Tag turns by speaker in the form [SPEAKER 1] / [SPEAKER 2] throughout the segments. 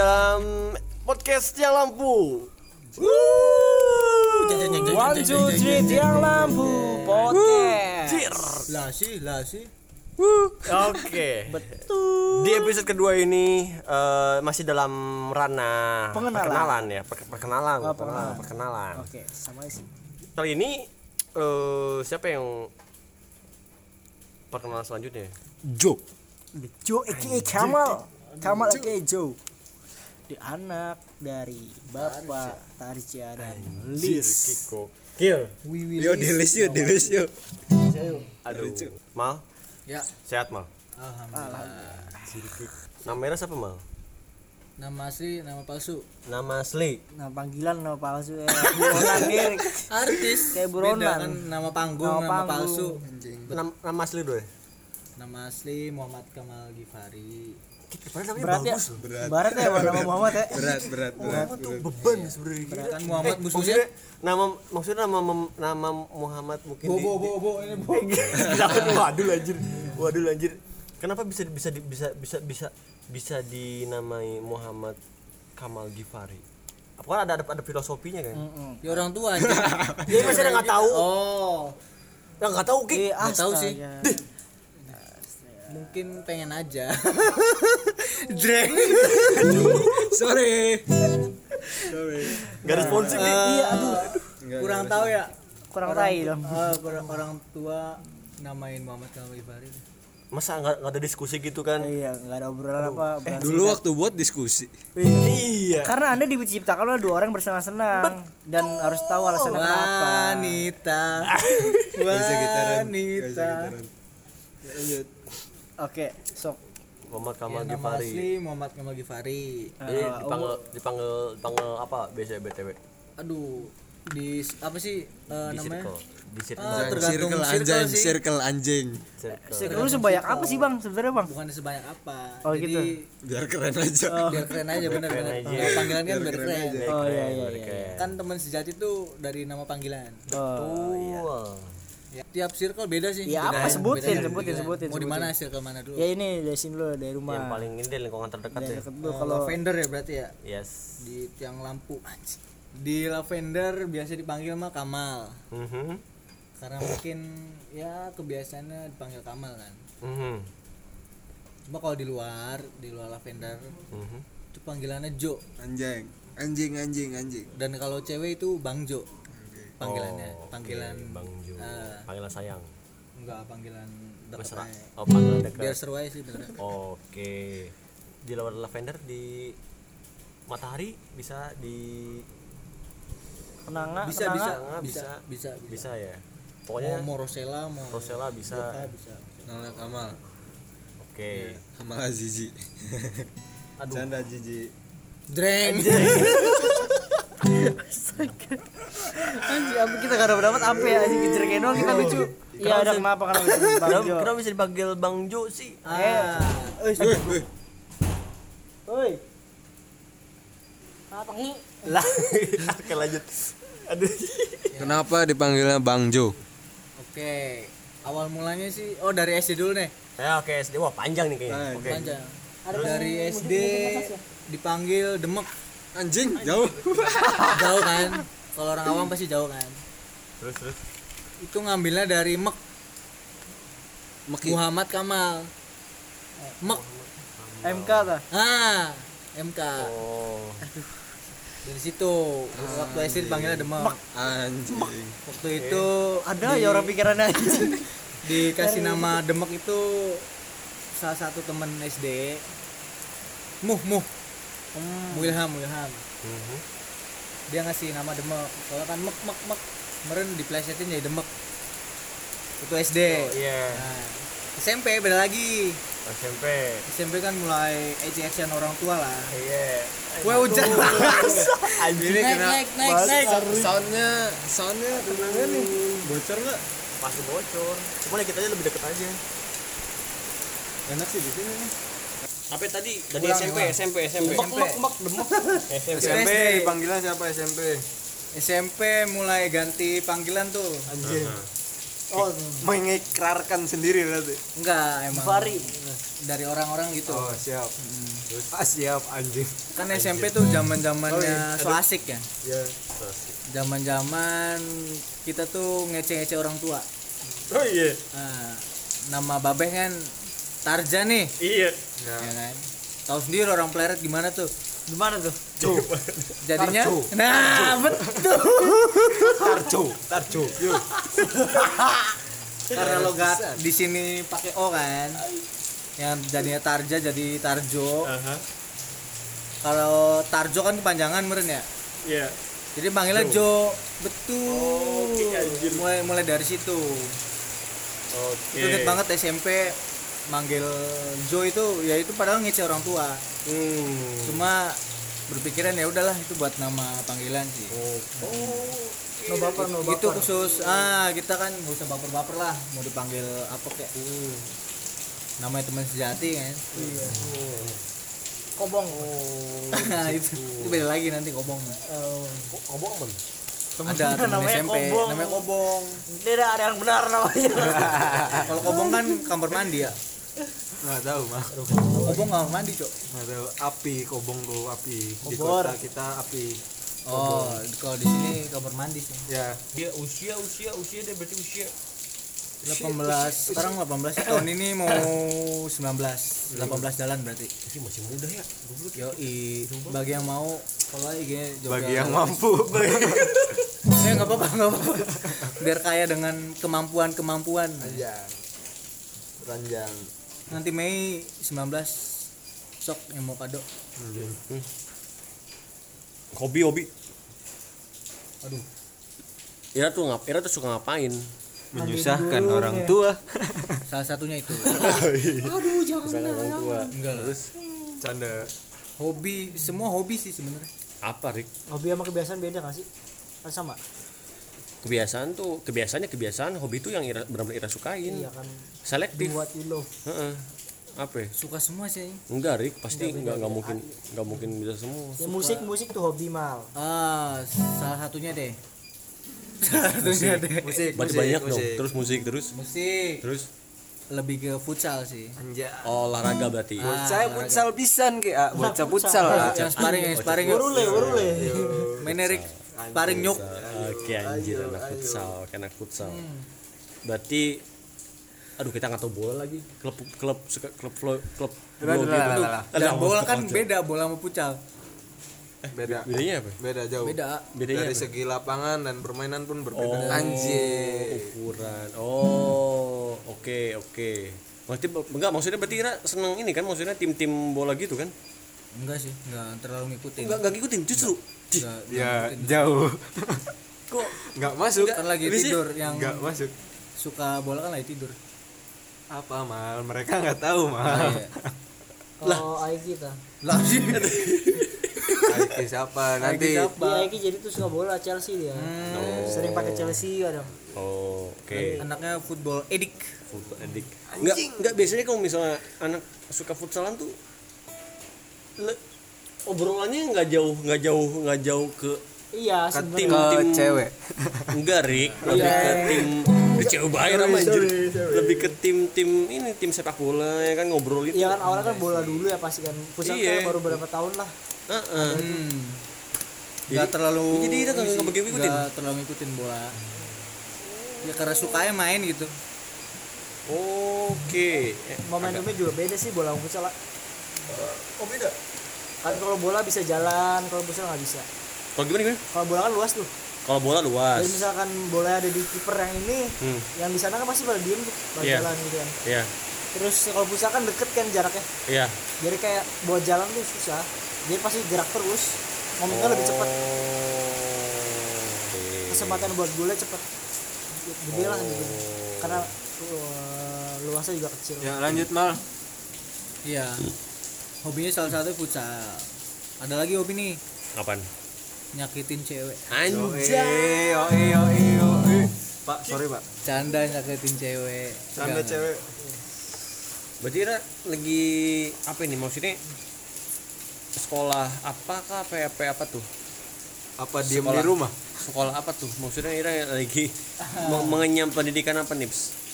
[SPEAKER 1] dalam podcastnya lampu.
[SPEAKER 2] One two three tiang lampu podcast.
[SPEAKER 1] Cir.
[SPEAKER 3] Lah sih, lah sih.
[SPEAKER 1] Oke. Di episode kedua ini eh, masih dalam ranah
[SPEAKER 2] Pengenalan.
[SPEAKER 1] perkenalan ya, per- perkenalan,
[SPEAKER 2] Oh,
[SPEAKER 1] perkenalan,
[SPEAKER 2] perkenalan. Oke, sama sih.
[SPEAKER 1] Kali ini eh, siapa yang perkenalan selanjutnya?
[SPEAKER 3] Jo.
[SPEAKER 2] Joe aka Kamal. Kamal aka Joe. Di anak dari Bapak Tarja dan Lis.
[SPEAKER 1] Kiko. Kill.
[SPEAKER 3] Yo delis yo, delis yo.
[SPEAKER 1] Aduh. Mal,
[SPEAKER 3] Ya,
[SPEAKER 1] sehat Mal.
[SPEAKER 3] alhamdulillah.
[SPEAKER 1] Nama merah siapa Mal?
[SPEAKER 3] Nama asli, nama palsu.
[SPEAKER 1] Nama asli.
[SPEAKER 2] Nah, panggilan nama palsu ya. Buronan Erik.
[SPEAKER 3] Artis.
[SPEAKER 2] Kayak buronan.
[SPEAKER 3] Kan nama panggung,
[SPEAKER 2] Nama
[SPEAKER 3] nama,
[SPEAKER 2] panggung.
[SPEAKER 3] palsu.
[SPEAKER 1] Nama, nama asli dulu ya.
[SPEAKER 3] Nama asli Muhammad Kamal Gifari.
[SPEAKER 2] Berat ya. Berat ya nama Muhammad ya.
[SPEAKER 4] berat berat berat
[SPEAKER 1] tuh beban sebenarnya.
[SPEAKER 3] Kan Muhammad
[SPEAKER 1] Eh,
[SPEAKER 3] musuhnya.
[SPEAKER 1] maksudnya nama maksudnya nama nama Muhammad mungkin
[SPEAKER 3] Bo bo bo bo ini bo.
[SPEAKER 1] waduh anjir. Waduh anjir. Kenapa bisa bisa bisa bisa bisa bisa dinamai Muhammad Kamal Gifari? Apakah ada ada, ada filosofinya kan?
[SPEAKER 3] Ya orang tua aja.
[SPEAKER 1] Ya masih ada nggak tahu.
[SPEAKER 3] Oh,
[SPEAKER 1] Ya nggak tahu Ki.
[SPEAKER 2] Eh,
[SPEAKER 3] Nggak tahu sih. Mungkin pengen aja. Dreng.
[SPEAKER 4] sorry sorry
[SPEAKER 1] Gak responsif nih.
[SPEAKER 3] Iya, aduh. Kurang tahu ya.
[SPEAKER 2] Kurang tai dong.
[SPEAKER 3] Eh, kurang orang tua namain Muhammad Kamal Gifari.
[SPEAKER 1] Masa nggak nggak ada diskusi gitu kan?
[SPEAKER 2] Iya, enggak ada obrolan apa. obrolan
[SPEAKER 4] dulu waktu buat diskusi
[SPEAKER 1] Iya.
[SPEAKER 2] Karena Anda diciptakan oleh dua orang bersenang-senang dan harus tahu alasannya kenapa.
[SPEAKER 3] Wanita. Wanita.
[SPEAKER 4] lanjut
[SPEAKER 2] Oke, sok.
[SPEAKER 1] Muhammad
[SPEAKER 3] Ya,
[SPEAKER 1] Kamal
[SPEAKER 3] nama
[SPEAKER 1] Gifari.
[SPEAKER 3] asli Muhammad Kamal Gifari.
[SPEAKER 1] Jadi dipanggil dipanggil dipanggil apa biasa BTW?
[SPEAKER 3] Aduh, di apa sih eh,
[SPEAKER 1] Di
[SPEAKER 3] namanya?
[SPEAKER 1] circle. Di circle.
[SPEAKER 3] Ah, tergantung
[SPEAKER 4] circle
[SPEAKER 3] circle
[SPEAKER 4] anjing
[SPEAKER 3] sih.
[SPEAKER 4] circle anjing
[SPEAKER 1] circle.
[SPEAKER 2] Circle lu sebanyak apa sih, Bang? Sebenarnya, Bang?
[SPEAKER 3] Bukan sebanyak apa.
[SPEAKER 2] Oh,
[SPEAKER 3] Jadi
[SPEAKER 2] gitu.
[SPEAKER 4] biar keren aja
[SPEAKER 3] biar keren aja bener bener.
[SPEAKER 1] aja.
[SPEAKER 3] Kalau panggilan kan biar keren.
[SPEAKER 2] Oh iya iya
[SPEAKER 1] Keren,
[SPEAKER 2] iya.
[SPEAKER 1] keren.
[SPEAKER 3] Kan teman sejati tuh dari nama panggilan.
[SPEAKER 2] Oh.
[SPEAKER 1] Wah.
[SPEAKER 3] Ya, tiap circle beda sih.
[SPEAKER 2] Ya,
[SPEAKER 3] Beda
[SPEAKER 2] apa? Sebutin,
[SPEAKER 3] beda
[SPEAKER 2] sebutin,
[SPEAKER 3] beda.
[SPEAKER 2] sebutin,
[SPEAKER 3] Mau di mana circle mana dulu?
[SPEAKER 2] Ya ini dari sini dulu dari
[SPEAKER 1] Yang
[SPEAKER 2] rumah.
[SPEAKER 1] paling ini lingkungan terdekat
[SPEAKER 2] Dari
[SPEAKER 1] ya.
[SPEAKER 2] dulu
[SPEAKER 3] Eh,
[SPEAKER 2] kalau
[SPEAKER 3] lavender ya berarti ya
[SPEAKER 1] Yes.
[SPEAKER 3] di tiang lampu. Di lavender biasa dipanggil mah Kamal.
[SPEAKER 1] Mhm.
[SPEAKER 3] Karena mungkin ya kebiasaannya dipanggil Kamal kan.
[SPEAKER 1] Mhm.
[SPEAKER 3] Cuma kalau di luar, di luar lavender
[SPEAKER 1] Mhm.
[SPEAKER 3] itu panggilannya Jo.
[SPEAKER 4] anjing anjing anjing anjing
[SPEAKER 3] Dan kalau cewek itu Bang Jo. Panggilannya,
[SPEAKER 1] Oh,
[SPEAKER 3] panggilan
[SPEAKER 1] Bang Jo.
[SPEAKER 3] eh,
[SPEAKER 1] Panggilan sayang.
[SPEAKER 3] enggak panggilan aja.
[SPEAKER 1] Oh, panggilan
[SPEAKER 3] Biar
[SPEAKER 1] dekat.
[SPEAKER 3] seru aja sih.
[SPEAKER 1] Oke. Di luar lavender di matahari bisa di
[SPEAKER 2] kenanga,
[SPEAKER 3] Bisa
[SPEAKER 2] kenanga.
[SPEAKER 3] bisa
[SPEAKER 1] Kenanga
[SPEAKER 3] bisa
[SPEAKER 1] bisa.
[SPEAKER 3] bisa bisa.
[SPEAKER 1] bisa ya.
[SPEAKER 3] Mau,
[SPEAKER 1] Pokoknya
[SPEAKER 3] mau Rosella mau
[SPEAKER 1] Rosella bisa.
[SPEAKER 3] Boca bisa.
[SPEAKER 4] nama Kamal
[SPEAKER 1] Oke.
[SPEAKER 4] Kamal Azizi
[SPEAKER 1] Aduh.
[SPEAKER 4] canda Zizi
[SPEAKER 3] Dreng.
[SPEAKER 2] Anjir, apa kita gak dapat dapat apa ya anjing kejar kayak doang kita lucu. Iya, ada kenapa kenapa bisa Bang
[SPEAKER 1] Kenapa,
[SPEAKER 2] Jo?
[SPEAKER 1] kenapa bisa dipanggil Bang Jo sih?
[SPEAKER 3] Ah,
[SPEAKER 4] Wih, wih.
[SPEAKER 2] Oi. Apa nih?
[SPEAKER 1] Lah, oke lanjut. Aduh.
[SPEAKER 4] kenapa dipanggilnya Bang Jo
[SPEAKER 3] Oke. Awal mulanya sih oh dari SD dulu nih.
[SPEAKER 1] Ya oke SD wah panjang nih kayaknya. Oke.
[SPEAKER 3] Panjang. Dari SD dipanggil Demek.
[SPEAKER 4] Anjing jauh
[SPEAKER 3] Jauh kan? Kalau orang awam pasti jauh kan.
[SPEAKER 1] Terus terus.
[SPEAKER 3] Itu ngambilnya dari Mek
[SPEAKER 4] Meki
[SPEAKER 3] Muhammad Kamal. Mek.
[SPEAKER 2] MK ta?
[SPEAKER 3] Ah, MK.
[SPEAKER 1] Oh.
[SPEAKER 3] Dari situ waktu SD dipanggilnya Demek.
[SPEAKER 4] anjing
[SPEAKER 3] Waktu itu
[SPEAKER 2] Ada ya orang pikirannya anjing.
[SPEAKER 3] dikasih nama Demek itu salah satu temen SD Muh Muh Wilham Wilham
[SPEAKER 1] Mhm.
[SPEAKER 3] dia ngasih nama Demek soalnya kan mek mek mek kemarin diplesetin jadi Demek itu SD
[SPEAKER 1] Iya.
[SPEAKER 3] nah, SMP beda lagi
[SPEAKER 1] SMP.
[SPEAKER 3] SMP kan mulai ejek orang tua lah
[SPEAKER 1] Iya.
[SPEAKER 3] gue hujan
[SPEAKER 1] Anjir.
[SPEAKER 3] naik naik naik naik
[SPEAKER 4] soundnya soundnya tenangnya nih bocor nggak
[SPEAKER 1] Masih bocor. Cuma kita aja lebih deket aja.
[SPEAKER 4] enak sih di sini nih
[SPEAKER 1] Apa tadi? Dari SMP. SMP, SMP.
[SPEAKER 3] SMP.
[SPEAKER 1] Mek, demek. SMP.
[SPEAKER 4] Dipanggilnya siapa SMP
[SPEAKER 3] SMP mulai ganti panggilan tuh
[SPEAKER 1] Anjir.
[SPEAKER 2] oh.
[SPEAKER 4] Mengikrarkan sendiri berarti?
[SPEAKER 3] Enggak emang.
[SPEAKER 2] Givari
[SPEAKER 3] dari orang-orang gitu.
[SPEAKER 4] Oh siap. Ah siap anjing.
[SPEAKER 3] Kan SMP tuh zaman zamannya so asik ya?
[SPEAKER 4] Ya
[SPEAKER 3] zaman zaman kita tuh ngece ngece orang tua.
[SPEAKER 1] Oh iya.
[SPEAKER 3] Nah, nama babeh kan Tarja nih.
[SPEAKER 1] Iya.
[SPEAKER 4] Ya
[SPEAKER 3] ya kan? Tahu sendiri orang pleret gimana tuh?
[SPEAKER 2] Gimana tuh?
[SPEAKER 3] Jadinya?
[SPEAKER 4] Tarjo.
[SPEAKER 3] nah betul.
[SPEAKER 4] Tarjo. Tarjo. Yuk
[SPEAKER 3] karena logat di sini pakai o kan? Yang jadinya Tarja jadi Tarjo.
[SPEAKER 1] Aha.
[SPEAKER 3] Kalau Tarjo kan kepanjangan meren ya?
[SPEAKER 1] Iya.
[SPEAKER 3] Jadi panggilnya Jo, betul.
[SPEAKER 1] Oke, anjir.
[SPEAKER 3] mulai mulai dari situ.
[SPEAKER 1] Oke.
[SPEAKER 3] Itu inget banget SMP manggil Jo itu ya itu padahal ngece orang tua.
[SPEAKER 1] Hmm.
[SPEAKER 3] Cuma berpikiran ya udahlah itu buat nama panggilan sih.
[SPEAKER 2] No baper no
[SPEAKER 3] itu
[SPEAKER 2] baper.
[SPEAKER 3] khusus. Ah kita kan nggak usah baper-baper lah mau dipanggil apa kayak.
[SPEAKER 1] Hmm.
[SPEAKER 3] namanya teman sejati kan?
[SPEAKER 2] Iya. Kobong.
[SPEAKER 3] Nah itu, itu beda lagi nanti kobong.
[SPEAKER 2] Oh.
[SPEAKER 1] kok kobong man
[SPEAKER 3] ada teman
[SPEAKER 2] namanya
[SPEAKER 3] SMP
[SPEAKER 2] Kobong.
[SPEAKER 3] namanya kobong.
[SPEAKER 2] Tidak ada yang benar namanya.
[SPEAKER 3] Kalau kobong kan kamar mandi ya
[SPEAKER 4] nggak tahu mah
[SPEAKER 3] kobong kamar mandi cok.
[SPEAKER 4] Nggak tahu. Api kobong tuh api. Di kota kita api.
[SPEAKER 3] Oh kalau di sini kamar mandi sih.
[SPEAKER 4] Ya.
[SPEAKER 1] Dia usia usia usia dia berarti usia.
[SPEAKER 3] 18 sekarang 18 tahun ini mau 19 18 jalan berarti.
[SPEAKER 1] Ini masih muda ya. Goblok.
[SPEAKER 3] Yo bagi yang mau kalau IG
[SPEAKER 4] bagi yang mampu
[SPEAKER 3] eh nggak apa-apa nggak apa-apa. Biar kaya dengan kemampuan kemampuan
[SPEAKER 4] ranjang
[SPEAKER 3] nanti Mei 19 sok yang mau kado.
[SPEAKER 1] Hobi hobi. Aduh. Ira tuh ngap Ira tuh suka ngapain?
[SPEAKER 4] Menyusahkan
[SPEAKER 2] dulu,
[SPEAKER 4] orang
[SPEAKER 2] ya.
[SPEAKER 4] tua.
[SPEAKER 3] Salah satunya itu.
[SPEAKER 2] Aduh jangan
[SPEAKER 1] misalnya orang tua.
[SPEAKER 3] Enggak lah.
[SPEAKER 4] Canda.
[SPEAKER 3] Hobi semua hobi sih sebenarnya.
[SPEAKER 1] Apa Rik
[SPEAKER 2] hobi sama kebiasaan beda gak sih? Kan sama
[SPEAKER 1] kebiasaan tuh kebiasaannya kebiasaan hobi itu yang Ira, benar-benar Ira sukain.
[SPEAKER 2] Iya kan.
[SPEAKER 1] Selektif.
[SPEAKER 2] Buat love
[SPEAKER 1] Heeh. apa ya?
[SPEAKER 3] suka semua sih.
[SPEAKER 1] Enggak Rik pasti enggak enggak mungkin enggak mungkin bisa semua.
[SPEAKER 2] Ya musik musik tuh hobi mal.
[SPEAKER 3] Ah salah satunya deh. Salah satunya deh.
[SPEAKER 4] Musik
[SPEAKER 1] berarti
[SPEAKER 4] musik,
[SPEAKER 1] banyak dong. Terus musik terus?
[SPEAKER 3] Musik.
[SPEAKER 1] Terus?
[SPEAKER 3] Lebih ke futsal sih.
[SPEAKER 4] Anjay.
[SPEAKER 1] oh, olahraga berarti.
[SPEAKER 3] Ah,
[SPEAKER 4] saya futsal pisan ke ah futsal ah
[SPEAKER 3] yang sparring yang sparring. Yuk
[SPEAKER 2] warule warule
[SPEAKER 3] menerik sparring nyuk
[SPEAKER 1] oke anjir anak futsal kayak anak futsal. Berarti aduh kita nggak tahu bola lagi. Klub klub suka klub flow klub
[SPEAKER 4] udah,
[SPEAKER 1] gitu.
[SPEAKER 3] dan bola kan beda bola sama futsal.
[SPEAKER 4] Beda.
[SPEAKER 1] bedanya apa?
[SPEAKER 4] Beda jauh.
[SPEAKER 3] Beda.
[SPEAKER 1] Bedanya
[SPEAKER 4] dari
[SPEAKER 1] apa?
[SPEAKER 4] segi lapangan dan permainan pun berbeda.
[SPEAKER 1] Oh,
[SPEAKER 4] anjir.
[SPEAKER 1] Ukuran. Oh oke oke. Berarti enggak maksudnya berarti Ira seneng ini kan? Maksudnya tim-tim bola gitu kan?
[SPEAKER 3] Enggak sih enggak terlalu ngikutin.
[SPEAKER 1] Enggak enggak ngikutin justru. Cih,
[SPEAKER 3] enggak
[SPEAKER 4] ya jauh
[SPEAKER 1] kok?
[SPEAKER 4] Nggak masuk.
[SPEAKER 3] Kan lagi
[SPEAKER 1] Bisa-
[SPEAKER 3] tidur yang
[SPEAKER 4] nggak masuk.
[SPEAKER 3] suka bola kan lagi tidur.
[SPEAKER 4] Apa mal? Mereka nggak tahu mal.
[SPEAKER 3] Ah, iya.
[SPEAKER 2] kalau Aiki kita
[SPEAKER 3] lah
[SPEAKER 4] Aiki. Siapa? Nanti
[SPEAKER 3] siapa?
[SPEAKER 2] di Aiki jadi tuh suka bola Chelsea dia. Sering pakai Chelsea kadang
[SPEAKER 1] oh oke.
[SPEAKER 3] Anaknya football edik
[SPEAKER 1] Football addict. Enggak, enggak biasanya kalau misalnya anak suka futsalan tuh le- obrolannya nggak jauh nggak jauh nggak jauh ke
[SPEAKER 2] iya
[SPEAKER 4] ke
[SPEAKER 2] sebenarnya.
[SPEAKER 4] tim ke
[SPEAKER 1] tim-
[SPEAKER 4] cewek.
[SPEAKER 1] Enggak Rik. Lebih ke tim ke cewek bayar sama anjir. lebih ke tim-tim ini tim sepak bola ya kan ngobrol itu
[SPEAKER 2] Iya kan awalnya kan bola dulu ya pasti kan. Futsal
[SPEAKER 1] Iya.
[SPEAKER 2] kan baru berapa tahun lah.
[SPEAKER 1] Heeh.
[SPEAKER 3] hmm.
[SPEAKER 1] Jadi-
[SPEAKER 3] nggak terlalu
[SPEAKER 1] jadi kita nggak- nggak begitu ngikutin?
[SPEAKER 3] nggak terlalu ngikutin bola. Ya karena sukanya main gitu.
[SPEAKER 1] Oke. Eh,
[SPEAKER 2] momentumnya juga beda sih bola sama futsal lah.
[SPEAKER 1] oh beda?
[SPEAKER 2] Kan kalau bola bisa jalan kalau futsal nggak bisa
[SPEAKER 1] kalau gimana gimana?
[SPEAKER 2] Kalau bola kan luas tuh.
[SPEAKER 1] Kalau bola luas.
[SPEAKER 2] Jadi misalkan bola ada di kiper yang ini
[SPEAKER 1] Hmm.
[SPEAKER 2] yang di sana kan pasti pada diem tuh pada
[SPEAKER 1] Iya.
[SPEAKER 2] jalan gitu kan.
[SPEAKER 1] Iya.
[SPEAKER 2] Terus kalau futsal kan deket kan jaraknya.
[SPEAKER 1] Iya.
[SPEAKER 2] Jadi kayak buat jalan tuh susah. Dia pasti gerak terus. Momennya lebih cepat.
[SPEAKER 1] Oke.
[SPEAKER 2] kesempatan buat golnya cepat. Gede lah gitu. Karena uh, luasnya juga kecil.
[SPEAKER 4] Ya lanjut mal.
[SPEAKER 3] Iya. Hobinya salah satu futsal ada lagi hobi nih?
[SPEAKER 1] Apaan?
[SPEAKER 3] Nyakitin cewek
[SPEAKER 1] Anjay.
[SPEAKER 4] yo yo yo pak sorry pak
[SPEAKER 3] canda nyakitin cewek
[SPEAKER 4] canda
[SPEAKER 3] Enggak,
[SPEAKER 4] cewek
[SPEAKER 1] Berarti Ira lagi apa ini maksudnya sekolah apakah apa apa, apa tuh?
[SPEAKER 4] apa diem
[SPEAKER 1] Sekolah.
[SPEAKER 4] di rumah
[SPEAKER 1] sekolah apa tuh maksudnya Ira lagi mengenyam pendidikan apa nih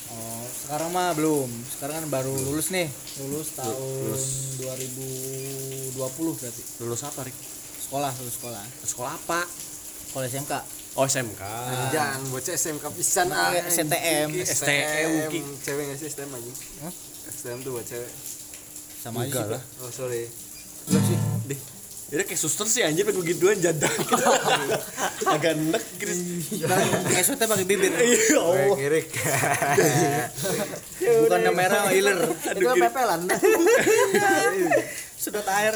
[SPEAKER 3] Oh, sekarang mah belum. Sekarang kan baru lulus nih. Lulus tahun 2020 berarti.
[SPEAKER 1] lulus apa Rik
[SPEAKER 3] Sekolah, lulus sekolah.
[SPEAKER 1] sekolah apa
[SPEAKER 3] Sekolah SMK.
[SPEAKER 1] oh SMK
[SPEAKER 4] Jangan bocah SMK pisan ah.
[SPEAKER 3] STM.
[SPEAKER 1] STM.
[SPEAKER 4] Cewek nggak sih STM aja?
[SPEAKER 3] Hah?
[SPEAKER 4] STM tuh buat cewek.
[SPEAKER 3] Sama aja
[SPEAKER 1] lah
[SPEAKER 4] Oh sorry.
[SPEAKER 3] Enggak sih.
[SPEAKER 1] deh Ira kayak suster sih anjir pakai gituan janda agak enek Chris
[SPEAKER 3] Kayak SWT pakai bibir.
[SPEAKER 1] iya Allah
[SPEAKER 4] Ngirik.
[SPEAKER 3] Bukan merah healer.
[SPEAKER 2] itu pepelan
[SPEAKER 3] Sedot air.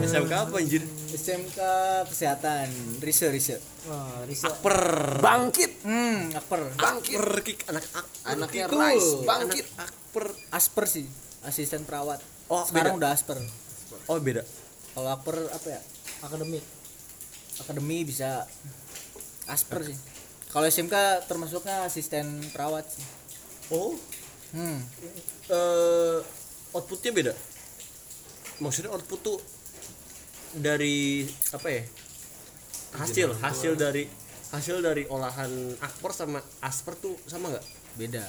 [SPEAKER 1] SMK apa anjir
[SPEAKER 3] SMK kesehatan, Rise Rise.
[SPEAKER 2] wah riset
[SPEAKER 1] per
[SPEAKER 4] Bangkit.
[SPEAKER 3] Hmm, akper.
[SPEAKER 1] per kick anak akper
[SPEAKER 4] Anaknya
[SPEAKER 3] Itu.
[SPEAKER 4] Rice. Bangkit.
[SPEAKER 1] anak akper
[SPEAKER 3] Asper sih, asisten perawat.
[SPEAKER 1] Oh,
[SPEAKER 3] sekarang
[SPEAKER 1] beda.
[SPEAKER 3] udah asper.
[SPEAKER 1] oh beda
[SPEAKER 3] Kalau akper apa ya?
[SPEAKER 2] akademik
[SPEAKER 3] Akademi bisa asper sih. Kalau SMK termasuknya asisten perawat sih.
[SPEAKER 1] oh
[SPEAKER 3] Hmm.
[SPEAKER 1] eh outputnya beda maksudnya output tuh dari apa ya hasil hasil dari hasil dari olahan akper sama asper tuh sama nggak
[SPEAKER 3] Beda.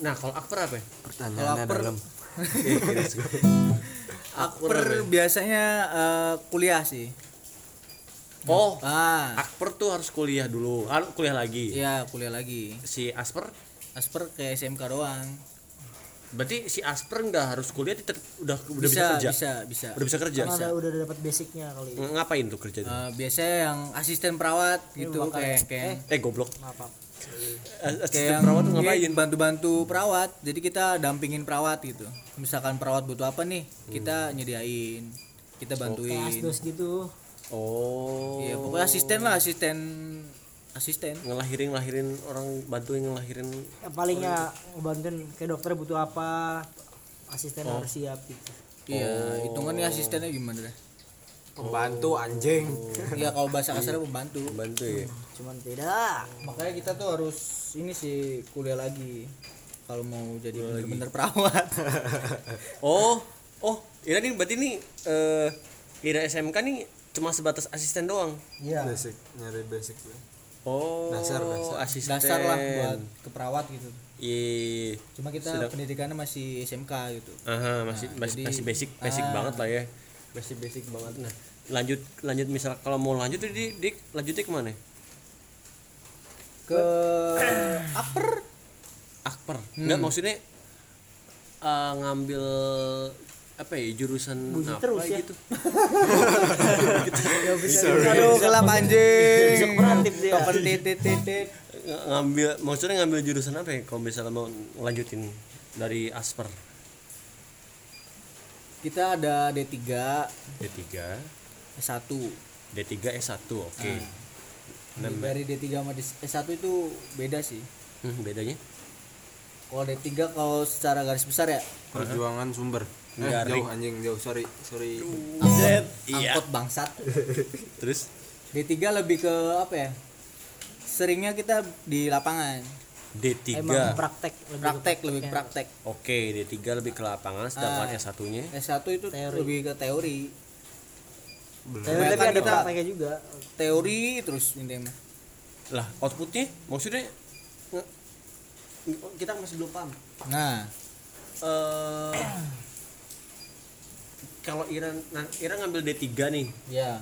[SPEAKER 1] nah kalau akper apa ya
[SPEAKER 4] Pertanyaannya
[SPEAKER 3] akper,
[SPEAKER 4] dalam.
[SPEAKER 3] akper biasanya eh, kuliah sih.
[SPEAKER 1] oh
[SPEAKER 3] Ah,
[SPEAKER 1] akper tuh harus kuliah dulu harus kuliah lagi
[SPEAKER 3] iya kuliah lagi.
[SPEAKER 1] si asper
[SPEAKER 3] Asper kayak SMK doang.
[SPEAKER 1] Berarti si asper nggak harus kuliah tetap udah udah bisa,
[SPEAKER 3] Bisa,
[SPEAKER 1] kerja?
[SPEAKER 3] bisa, bisa.
[SPEAKER 1] udah bisa kerja?
[SPEAKER 2] Karena ada udah dapat basicnya kali.
[SPEAKER 1] Ng- ngapain tuh kerja tuh?
[SPEAKER 3] Eh, biasanya yang asisten perawat gitu
[SPEAKER 2] bakal-
[SPEAKER 3] kayak kayak
[SPEAKER 1] eh goblok.
[SPEAKER 2] maaf
[SPEAKER 1] asisten
[SPEAKER 3] yang
[SPEAKER 1] perawat tuh ngapain?
[SPEAKER 3] bantu-bantu perawat jadi kita dampingin perawat gitu. Misalkan perawat butuh apa nih kita nyediain kita bantuin.
[SPEAKER 2] asdos gitu.
[SPEAKER 1] Oh.
[SPEAKER 3] Iya pokoknya asisten lah asisten asisten.
[SPEAKER 1] Ngelahirin ngelahirin orang bantuin ngelahirin
[SPEAKER 2] ya, palingnya ngebantuin kayak dokter butuh apa asisten harus siap gitu.
[SPEAKER 3] Iya hitungannya asistennya gimana deh
[SPEAKER 4] Pembantu anjing.
[SPEAKER 3] iya kalau bahasa kasarnya pembantu.
[SPEAKER 1] Bantu ya
[SPEAKER 2] cuman beda.
[SPEAKER 3] Makanya kita tuh harus ini sih kuliah lagi. Kalau mau jadi bener-bener perawat.
[SPEAKER 1] Oh oh Ira nih berarti nih eh Ira SMK nih cuma sebatas asisten doang?
[SPEAKER 2] Iya.
[SPEAKER 4] Basic, nyari basic ya.
[SPEAKER 1] Oh
[SPEAKER 4] Dasar, dasar.
[SPEAKER 1] asisten.
[SPEAKER 3] Dasar lah buat ke perawat gitu.
[SPEAKER 1] Iya.
[SPEAKER 3] Cuma kita pendidikannya masih SMK gitu.
[SPEAKER 1] Aha masih masih,
[SPEAKER 3] jadi-
[SPEAKER 1] masih basic basic
[SPEAKER 3] ah.
[SPEAKER 1] banget lah ya. masih basic banget. Nah lanjut lanjut misal kalau mau lanjut tuh di, di lanjutnya ke mana?
[SPEAKER 3] Ke upper
[SPEAKER 1] akper.
[SPEAKER 3] Hmm.
[SPEAKER 1] nggak maksudnya eh, ngambil apa ya jurusan
[SPEAKER 2] Bunyi
[SPEAKER 1] apa
[SPEAKER 2] terus ya.
[SPEAKER 1] gitu?
[SPEAKER 3] Aduh gelap anjing.
[SPEAKER 2] Besok kreatif dia.
[SPEAKER 3] token titit titit
[SPEAKER 1] Ng- ngambil maksudnya ngambil jurusan apa ya kalau misalnya mau lanjutin dari asper?
[SPEAKER 3] Kita ada D3
[SPEAKER 1] D3
[SPEAKER 3] S1
[SPEAKER 1] D3 S1 oke.
[SPEAKER 3] Nah, dari D3 sama S1 itu beda sih.
[SPEAKER 1] Hmm, bedanya?
[SPEAKER 3] Kalau D3 kalau secara garis besar ya?
[SPEAKER 4] Perjuangan sumber. Eh, jauh anjing jauh. Sorry sorry.
[SPEAKER 3] angkot,
[SPEAKER 1] Iya.
[SPEAKER 3] angkot bangsat.
[SPEAKER 1] Terus?
[SPEAKER 3] D3 lebih ke apa ya? Seringnya kita di lapangan.
[SPEAKER 1] D3
[SPEAKER 2] emang praktek lebih ke
[SPEAKER 3] praktek lebih ke praktek.
[SPEAKER 1] oke D3 lebih ke lapangan sedangkan
[SPEAKER 3] Ah.
[SPEAKER 1] S1 nya
[SPEAKER 3] S1 itu
[SPEAKER 2] Teori.
[SPEAKER 3] lebih ke teori.
[SPEAKER 2] Tapi
[SPEAKER 3] Kebanyakan
[SPEAKER 2] tapi ada prakteknya juga.
[SPEAKER 3] teori terus intinya
[SPEAKER 1] lah outputnya? Maksudnya? Kita masih belum paham.
[SPEAKER 3] Nah.
[SPEAKER 1] Eh kalau Ira nah, Ira ngambil D3 nih.
[SPEAKER 3] Ya.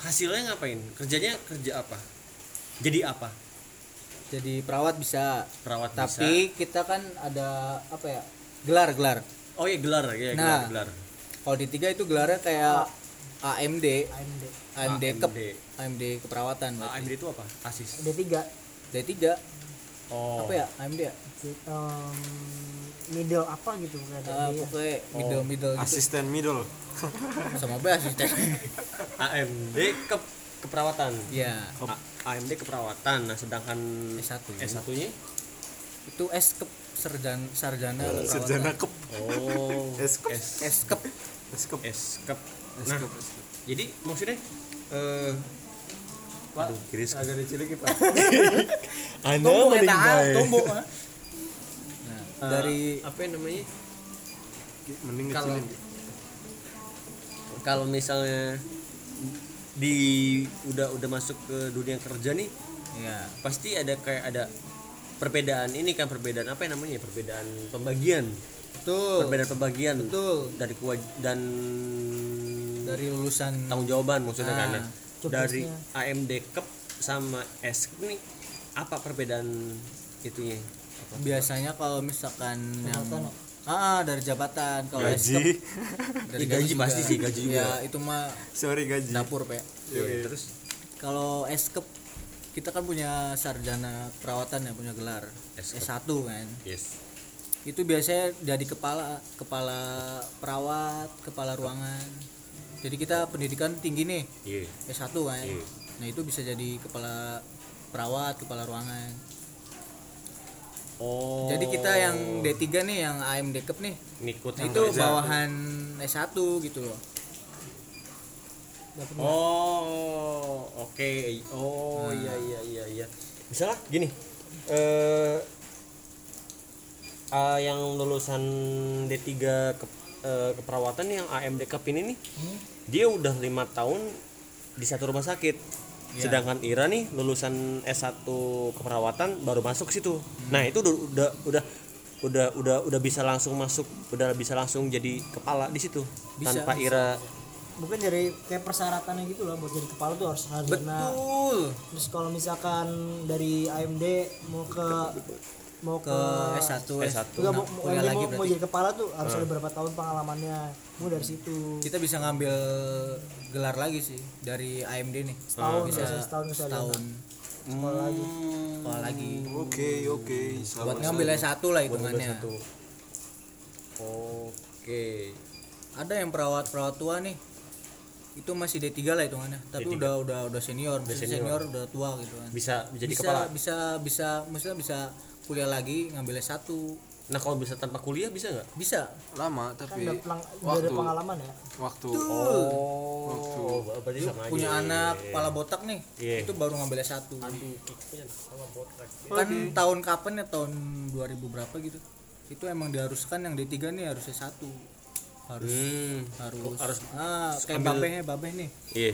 [SPEAKER 1] Hasilnya ngapain? Kerjanya kerja apa? Jadi apa?
[SPEAKER 3] Jadi perawat bisa.
[SPEAKER 1] Perawat
[SPEAKER 3] tapi kita kan ada apa ya gelar gelar.
[SPEAKER 1] Bisa. oh iya gelar. Ya gelar
[SPEAKER 3] Nah.
[SPEAKER 1] gelar
[SPEAKER 3] kalau di tiga itu gelarnya kayak AMD
[SPEAKER 2] AMD
[SPEAKER 3] AMD kep
[SPEAKER 1] AMD.
[SPEAKER 3] AMD keperawatan
[SPEAKER 1] AMD itu apa? Asis.
[SPEAKER 2] D3
[SPEAKER 3] D3
[SPEAKER 1] oh.
[SPEAKER 3] Apa ya? AMD ya?
[SPEAKER 2] Um, middle apa gitu bukan ada
[SPEAKER 3] pokoknya middle middle gitu.
[SPEAKER 4] Asisten middle.
[SPEAKER 3] sama apa asisten.
[SPEAKER 1] AMD ke keperawatan.
[SPEAKER 3] Ya
[SPEAKER 1] A- AMD keperawatan. Nah sedangkan
[SPEAKER 3] S1.
[SPEAKER 1] S1 nya
[SPEAKER 3] itu S kep sarjana sarjana keperawatan.
[SPEAKER 4] Sarjana kep.
[SPEAKER 1] oh. S
[SPEAKER 3] S kep.
[SPEAKER 4] Eskep.
[SPEAKER 1] S kep. Nah jadi maksudnya eh Aduh, Chris.
[SPEAKER 4] Agak dicilik Pak.
[SPEAKER 1] Anda
[SPEAKER 3] eta
[SPEAKER 1] baik.
[SPEAKER 3] tumbuh ah. nah,
[SPEAKER 1] Eh,
[SPEAKER 3] dari
[SPEAKER 1] apa yang namanya
[SPEAKER 4] Mending
[SPEAKER 1] Kalau- kalau misalnya di udah udah masuk ke dunia kerja nih
[SPEAKER 3] Iya.
[SPEAKER 1] pasti ada kayak ada perbedaan ini kan perbedaan apa yang namanya perbedaan pembagian
[SPEAKER 3] Betul.
[SPEAKER 1] perbedaan pembagian
[SPEAKER 3] Betul.
[SPEAKER 1] dari kuaj dan
[SPEAKER 3] Dari lulusan
[SPEAKER 1] tanggung jawaban maksudnya
[SPEAKER 3] Ah,
[SPEAKER 1] kan ya. Dari AMD Cup sama S Cup nih apa perbedaan itunya?
[SPEAKER 3] Biasanya kalau misalkan yang ah dari jabatan kalau
[SPEAKER 4] Gaji.
[SPEAKER 3] Dari
[SPEAKER 1] Ya, gaji
[SPEAKER 3] juga.
[SPEAKER 1] pasti sih, gaji juga.
[SPEAKER 3] ya itu mah
[SPEAKER 4] Sorry gaji.
[SPEAKER 3] dapur pe
[SPEAKER 1] Iya, terus?
[SPEAKER 3] Kalau S-Cup kita kan punya sarjana perawatan ya punya gelar
[SPEAKER 1] S-Cup.
[SPEAKER 3] S1 kan?
[SPEAKER 1] Yes.
[SPEAKER 3] Itu biasanya jadi kepala kepala perawat kepala ruangan jadi kita pendidikan tinggi nih
[SPEAKER 1] iya
[SPEAKER 3] S1 kan
[SPEAKER 1] Iya.
[SPEAKER 3] nah itu bisa jadi kepala perawat kepala ruangan
[SPEAKER 1] oh
[SPEAKER 3] jadi kita yang D3 nih yang AMD Cup nih
[SPEAKER 1] ngikut
[SPEAKER 3] nah, itu
[SPEAKER 1] S1.
[SPEAKER 3] bawahan S1 gitu loh
[SPEAKER 1] Oh, oke. Oh, iya iya iya iya. Misalnya gini. Eh ah, yang lulusan D3 ke, eh, keperawatan yang AMD Cup ini nih, dia udah lima tahun di satu rumah sakit. Sedangkan Ira nih lulusan S1 keperawatan baru masuk ke situ. Nah, itu udah udah udah udah udah udah bisa langsung masuk, udah bisa langsung jadi kepala di situ
[SPEAKER 3] Bisa,
[SPEAKER 1] tanpa Ira.
[SPEAKER 2] Mungkin dari kayak persyaratannya gitu loh buat jadi kepala tuh harus sarjana
[SPEAKER 3] betul.
[SPEAKER 2] Terus kalau misalkan dari AMD mau ke mau
[SPEAKER 3] ke
[SPEAKER 2] ke
[SPEAKER 3] S1
[SPEAKER 1] S1.
[SPEAKER 2] Enggak, mau, mau,
[SPEAKER 3] kuliah lagi
[SPEAKER 2] mau, mau
[SPEAKER 3] berarti.
[SPEAKER 2] jadi kepala tuh harus ada berapa tahun pengalamannya? Mau dari situ.
[SPEAKER 3] Kita bisa ngambil gelar lagi sih dari AMD nih.
[SPEAKER 2] Setahun
[SPEAKER 3] bisa
[SPEAKER 2] biasanya setahun bisa
[SPEAKER 3] setahun.
[SPEAKER 2] sekolah lagi.
[SPEAKER 3] Sekolah lagi.
[SPEAKER 4] Oke oke.
[SPEAKER 3] buat ngambil S1 lah hitungannya.
[SPEAKER 1] Oke.
[SPEAKER 3] ada yang perawat perawat tua nih. Itu masih D3 lah hitungannya. Tapi udah udah udah senior. Udah senior. udah tua gitu kan.
[SPEAKER 1] Bisa jadi
[SPEAKER 3] bisa
[SPEAKER 1] kepala.
[SPEAKER 3] bisa bisa maksudnya bisa kuliah lagi ngambil S1
[SPEAKER 1] Nah, kalau bisa tanpa kuliah bisa nggak?
[SPEAKER 3] bisa.
[SPEAKER 4] Lama
[SPEAKER 2] kan
[SPEAKER 4] tapi
[SPEAKER 2] udah, pelang, udah ada pengalaman ya?
[SPEAKER 4] Waktu.
[SPEAKER 1] Oh, berarti sama aja.
[SPEAKER 3] punya anak kepala botak nih.
[SPEAKER 1] Iya.
[SPEAKER 3] itu baru ngambil S1 kan tahun kapan ya? Tahun 2000 berapa gitu? Itu emang diharuskan yang D3 nih harus S1 harus
[SPEAKER 1] Hmm.
[SPEAKER 3] harus
[SPEAKER 1] harus
[SPEAKER 3] ah kayak
[SPEAKER 1] ambil-
[SPEAKER 3] babehnya babeh nih.
[SPEAKER 1] Iya.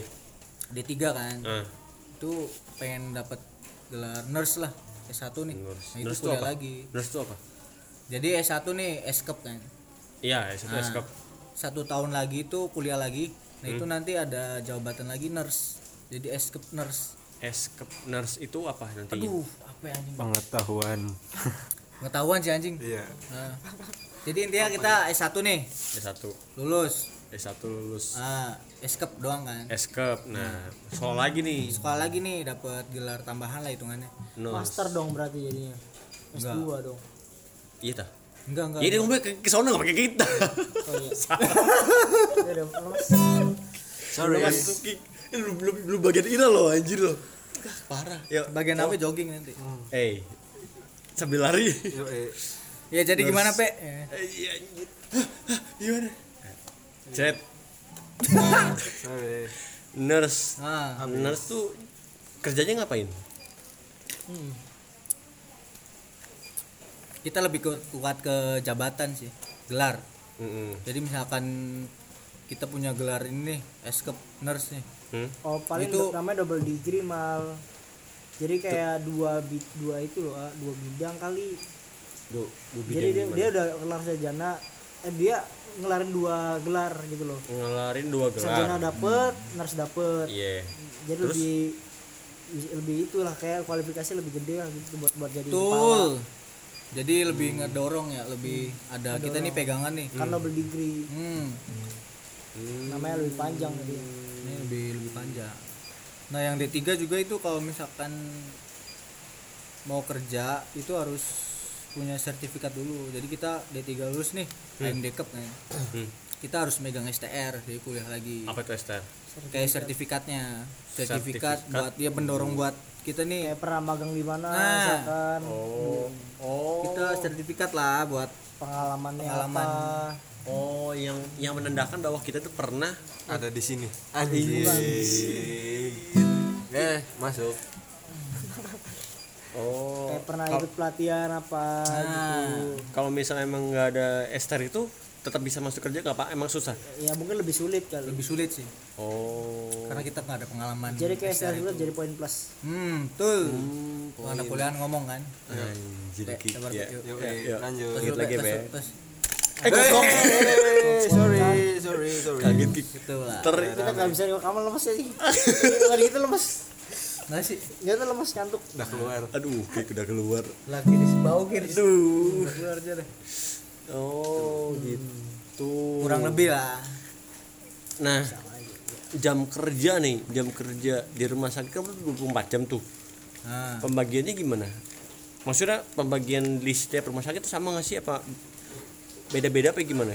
[SPEAKER 3] D3 kan.
[SPEAKER 1] Ah,
[SPEAKER 3] itu pengen dapat gelar nurse lah S1 nih
[SPEAKER 1] Nurse.
[SPEAKER 3] nah itu
[SPEAKER 1] Nurse
[SPEAKER 3] kuliah
[SPEAKER 1] apa?
[SPEAKER 3] lagi
[SPEAKER 1] nurse itu apa?
[SPEAKER 3] jadi S1 nih S-Cup kan
[SPEAKER 1] Iya, S1
[SPEAKER 3] Nah,
[SPEAKER 1] S-Cup.
[SPEAKER 3] satu tahun lagi itu kuliah lagi nah
[SPEAKER 1] Hmm.
[SPEAKER 3] itu nanti ada jabatan lagi nurse jadi S-Cup nurse
[SPEAKER 1] S-Cup nurse itu apa nanti?
[SPEAKER 3] aduh apa ya anjing
[SPEAKER 4] pengetahuan.
[SPEAKER 3] pengetahuan sih anjing
[SPEAKER 4] Iya.
[SPEAKER 3] Nah, jadi intinya kita S1 nih
[SPEAKER 1] S1.
[SPEAKER 3] lulus
[SPEAKER 1] S1 lulus
[SPEAKER 3] ah S-Cup doang kan
[SPEAKER 1] S-Cup. Nah, soal lagi nih.
[SPEAKER 3] sekolah lagi nih dapat gelar tambahan lah hitungannya
[SPEAKER 1] Nurse.
[SPEAKER 2] master dong berarti jadinya S2 dong
[SPEAKER 1] Iya tah.
[SPEAKER 3] enggak enggak
[SPEAKER 1] Iya, dia ngomong ke, sono enggak pakai kita.
[SPEAKER 2] oh iya Ya mas
[SPEAKER 4] Sorry.
[SPEAKER 1] Eh, Lu belum belum bagian Ira loh anjir loh. Ah, Parah. Ya,
[SPEAKER 3] bagian apa jogging nanti
[SPEAKER 1] eh sambil lari.
[SPEAKER 3] Ya jadi gimana pe
[SPEAKER 1] Eh, Iya Gimana? Chat
[SPEAKER 4] Sorry.
[SPEAKER 1] nurse.
[SPEAKER 3] ah.
[SPEAKER 1] Nurse tuh kerjanya ngapain?
[SPEAKER 3] kita lebih ke- kuat ke jabatan sih gelar.
[SPEAKER 1] Mm-mm.
[SPEAKER 3] jadi misalkan kita punya gelar ini nih S-Cup nurse nih.
[SPEAKER 1] Hmm?
[SPEAKER 2] oh paling
[SPEAKER 3] Itu-
[SPEAKER 2] namanya double degree mal. Jadi kayak dua bid dua itu loh dua bidang kali.
[SPEAKER 1] Du, du
[SPEAKER 2] jadi dia,
[SPEAKER 1] bidang
[SPEAKER 2] dia udah kelar sarjana. Eh dia ngelarin dua gelar gitu loh.
[SPEAKER 1] Ngelarin dua
[SPEAKER 2] sarjana
[SPEAKER 1] gelar.
[SPEAKER 2] dapet nurse dapet.
[SPEAKER 1] Iya.
[SPEAKER 2] jadi lebih lebih itulah kayak kualifikasi lebih gede lah gitu buat buat jadi
[SPEAKER 3] betul. Jadi lebih ngedorong ya lebih ada kita nih pegangan nih.
[SPEAKER 2] Kan double degree
[SPEAKER 3] hmm.
[SPEAKER 2] Namanya lebih panjang jadi
[SPEAKER 3] ini lebih lebih panjang. Nah yang D3 juga itu kalau misalkan mau kerja itu harus punya sertifikat dulu jadi kita D3 lulus nih AMD Cup kan
[SPEAKER 1] Hmm.
[SPEAKER 3] kita harus megang STR jadi kuliah lagi
[SPEAKER 1] Apa itu STR?
[SPEAKER 3] kayak sertifikatnya sertifikat,
[SPEAKER 1] Sertifikat.
[SPEAKER 3] buat dia pendorong buat kita nih
[SPEAKER 2] kayak pernah magang di mana
[SPEAKER 3] Nah.
[SPEAKER 2] misalkan
[SPEAKER 1] Oh. Oh.
[SPEAKER 3] kita sertifikat lah buat
[SPEAKER 2] pengalamannya
[SPEAKER 3] Pengalaman.
[SPEAKER 2] apa
[SPEAKER 1] Oh, yang yang menandakan bahwa kita tuh pernah
[SPEAKER 4] Ada di sini. Anjing. Eh, masuk.
[SPEAKER 1] Oh.
[SPEAKER 2] kayak pernah ikut pelatihan apa
[SPEAKER 3] Nah.
[SPEAKER 2] gitu
[SPEAKER 1] Kalau misalnya emang nggak ada STR itu tetap bisa masuk kerja nggak pak emang susah
[SPEAKER 2] ya mungkin lebih sulit kali
[SPEAKER 3] lebih sulit sih
[SPEAKER 1] oh
[SPEAKER 3] karena kita nggak ada pengalaman
[SPEAKER 2] jadi kayak
[SPEAKER 3] STR
[SPEAKER 2] setelah
[SPEAKER 3] itu.
[SPEAKER 2] jadi poin plus
[SPEAKER 3] hmm betul
[SPEAKER 1] Hmm,
[SPEAKER 3] anak kuliah ngomong kan
[SPEAKER 1] anjir
[SPEAKER 3] Be,
[SPEAKER 1] Ki.
[SPEAKER 3] sabar,
[SPEAKER 1] ya. Ya, yuk.
[SPEAKER 4] lanjut.
[SPEAKER 1] Lanjut lagi
[SPEAKER 3] tes.
[SPEAKER 1] eh kok
[SPEAKER 4] Eh, sorry, sorry, sorry.
[SPEAKER 1] kaget Ki.
[SPEAKER 3] gitu lah
[SPEAKER 1] ter
[SPEAKER 2] kita nggak bisa rekaman lemes ya sih kalau gitu lemes
[SPEAKER 3] nggak sih
[SPEAKER 2] nggak tuh lemes ngantuk.
[SPEAKER 4] Udah keluar.
[SPEAKER 1] aduh Ki udah keluar.
[SPEAKER 3] Lagi di bau kiri
[SPEAKER 1] aduh.
[SPEAKER 3] Keluar aja deh.
[SPEAKER 1] Oh gitu.
[SPEAKER 3] Kurang lebih lah.
[SPEAKER 1] Nah jam kerja nih jam kerja di rumah sakit kan 24 jam tuh.
[SPEAKER 3] Nah
[SPEAKER 1] pembagiannya gimana? Maksudnya pembagian di setiap rumah sakit sama nggak sih? Apa beda-beda apa gimana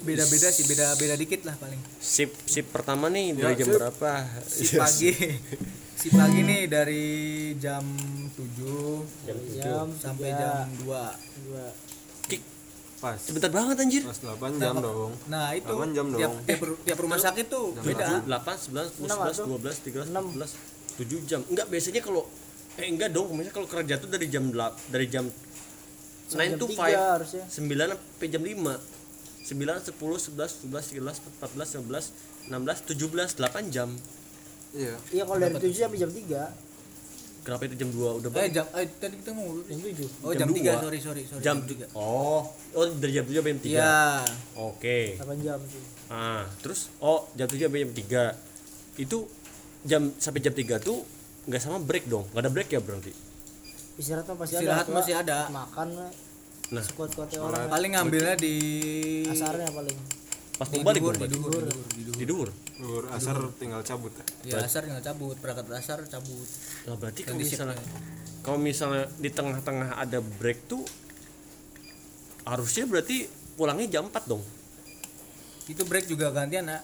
[SPEAKER 3] beda-beda sih beda beda dikit lah paling
[SPEAKER 1] sip sip pertama nih dari
[SPEAKER 4] Ya,
[SPEAKER 1] jam
[SPEAKER 4] sip.
[SPEAKER 1] berapa
[SPEAKER 3] si pagi si pagi nih dari jam 7
[SPEAKER 1] jam tujuh.
[SPEAKER 2] jam
[SPEAKER 3] sampai
[SPEAKER 2] tiga,
[SPEAKER 3] jam 2
[SPEAKER 2] dua
[SPEAKER 1] Kik,
[SPEAKER 4] Pas.
[SPEAKER 1] sebentar banget anjir
[SPEAKER 4] Pas 8 jam dong.
[SPEAKER 3] nah itu
[SPEAKER 4] 8 jam
[SPEAKER 3] tiap,
[SPEAKER 4] dong.
[SPEAKER 3] tiap, tiap rumah sakit tuh beda
[SPEAKER 1] 8, 11,
[SPEAKER 2] Enam
[SPEAKER 1] 11,
[SPEAKER 2] atau?
[SPEAKER 1] 12, 13,
[SPEAKER 2] Enam.
[SPEAKER 1] 14, 7 jam enggak biasanya kalau eh enggak dong misalnya kalau kerja tuh dari jam 8 dari jam 9
[SPEAKER 2] jam
[SPEAKER 1] to 5
[SPEAKER 2] tiga harusnya
[SPEAKER 1] 9 sampai jam 5 9, 10, 11, 12, 13, 14, 15, 16, 17, 8 jam.
[SPEAKER 4] Iya.
[SPEAKER 2] iya kalau dari tujuh sampai jam tiga.
[SPEAKER 1] Kenapa itu jam 2 udah
[SPEAKER 3] eh
[SPEAKER 1] balik?
[SPEAKER 3] jam eh, tadi kita mau
[SPEAKER 2] jam tujuh.
[SPEAKER 3] Oh
[SPEAKER 1] Jam
[SPEAKER 3] jam,
[SPEAKER 1] dua.
[SPEAKER 3] 3 sorry sorry sorry
[SPEAKER 1] Jam
[SPEAKER 3] tiga.
[SPEAKER 1] 3 Oh, oh dari jam 7 sampai jam 3
[SPEAKER 3] iya.
[SPEAKER 1] Oke.
[SPEAKER 2] Delapan jam tuh
[SPEAKER 1] Ah, terus oh jam 7 sampai jam 3 Itu jam sampai jam 3 tuh nggak sama break dong? Nggak ada break ya berarti?
[SPEAKER 2] Istirahat pasti
[SPEAKER 3] Istirahat
[SPEAKER 2] ada
[SPEAKER 3] masih ada.
[SPEAKER 2] makan
[SPEAKER 1] Nah.
[SPEAKER 2] sekuat kuatnya orang
[SPEAKER 3] paling ngambilnya di
[SPEAKER 2] asarnya paling
[SPEAKER 1] pas mau balik
[SPEAKER 3] di duhur, di duhur, di duhur.
[SPEAKER 4] asar tinggal cabut ya.
[SPEAKER 3] ya asar nggak cabut perangkat asar cabut
[SPEAKER 1] nah berarti kalau misalnya
[SPEAKER 3] ya.
[SPEAKER 1] kalau misalnya di tengah-tengah ada break tuh harusnya berarti pulangnya jam 4 dong
[SPEAKER 3] itu break juga gantian nak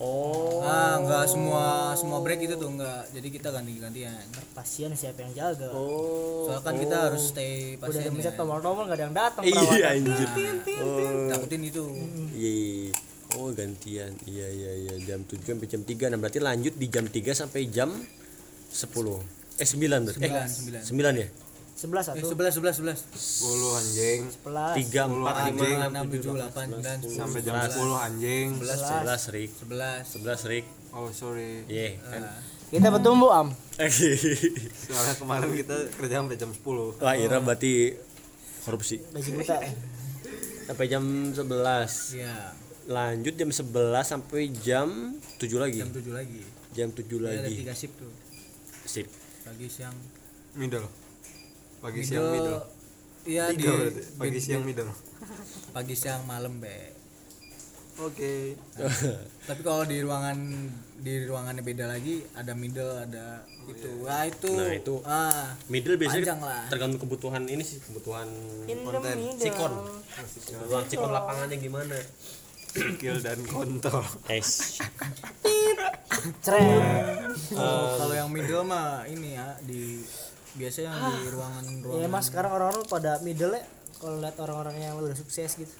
[SPEAKER 1] oh.
[SPEAKER 3] Ah nggak semua semua break itu tuh nggak. Jadi kita ganti gantian
[SPEAKER 2] pasien siapa yang jaga.
[SPEAKER 1] Oh.
[SPEAKER 3] Soalnya kan kita harus stay
[SPEAKER 2] udah
[SPEAKER 3] pasien
[SPEAKER 2] dipencet
[SPEAKER 3] ya.
[SPEAKER 2] tombol-tombol nggak ada yang datang
[SPEAKER 1] iya anjir. Oh.
[SPEAKER 3] takutin itu.
[SPEAKER 1] Iya iya. oh gantian. Iya iya iya. Jam 7 sampai jam 3 nah berarti lanjut di jam 3 sampai jam 10 eh 9 berarti. Eh
[SPEAKER 3] Sembilan,
[SPEAKER 1] 9 ya
[SPEAKER 2] sebelas
[SPEAKER 3] eh,
[SPEAKER 2] satu.
[SPEAKER 3] sebelas sebelas sebelas.
[SPEAKER 4] 10 anjing.
[SPEAKER 2] Sebelas.
[SPEAKER 1] 3 4
[SPEAKER 4] anjing.
[SPEAKER 1] 5
[SPEAKER 3] enam tujuh delapan sembilan
[SPEAKER 4] sampai jam 10 anjing.
[SPEAKER 1] 11 Rik
[SPEAKER 3] sebelas.
[SPEAKER 1] 11 Rik
[SPEAKER 4] Oh, sorry.
[SPEAKER 1] iya kan?
[SPEAKER 2] Kita bertumbuh am.
[SPEAKER 4] Soalnya kemarin kita kerja sampai jam 10.
[SPEAKER 1] Wah, Ira berarti korupsi.
[SPEAKER 2] Gaji buta.
[SPEAKER 1] Sampai jam 11
[SPEAKER 3] iya.
[SPEAKER 1] Lanjut jam 11 sampai jam 7 lagi.
[SPEAKER 3] Jam tujuh lagi.
[SPEAKER 1] Jam 7
[SPEAKER 3] ada
[SPEAKER 1] lagi.
[SPEAKER 3] tiga shift tuh.
[SPEAKER 1] Sip
[SPEAKER 3] pagi siang.
[SPEAKER 4] Middle. Pagi siang middle.
[SPEAKER 3] iya di.
[SPEAKER 4] Pagi siang middle.
[SPEAKER 3] pagi siang malam be
[SPEAKER 4] Oke.
[SPEAKER 3] tapi kalau di ruangan di ruangannya beda lagi ada middle ada itu wah itu
[SPEAKER 1] Nah, itu
[SPEAKER 3] ah
[SPEAKER 1] middle biasanya
[SPEAKER 3] lah.
[SPEAKER 1] tergantung kebutuhan ini sih kebutuhan
[SPEAKER 4] Konten.
[SPEAKER 1] sikon kebutuhan sikon lapangannya gimana
[SPEAKER 4] Skill dan kontol.
[SPEAKER 1] es
[SPEAKER 2] Ceren.
[SPEAKER 3] kalau kalau yang middle mah ini ya di biasa yang di ruangan
[SPEAKER 2] ya
[SPEAKER 3] ruangan
[SPEAKER 2] emang sekarang orang-orang pada middle ya kalau lihat orang-orang yang udah sukses gitu.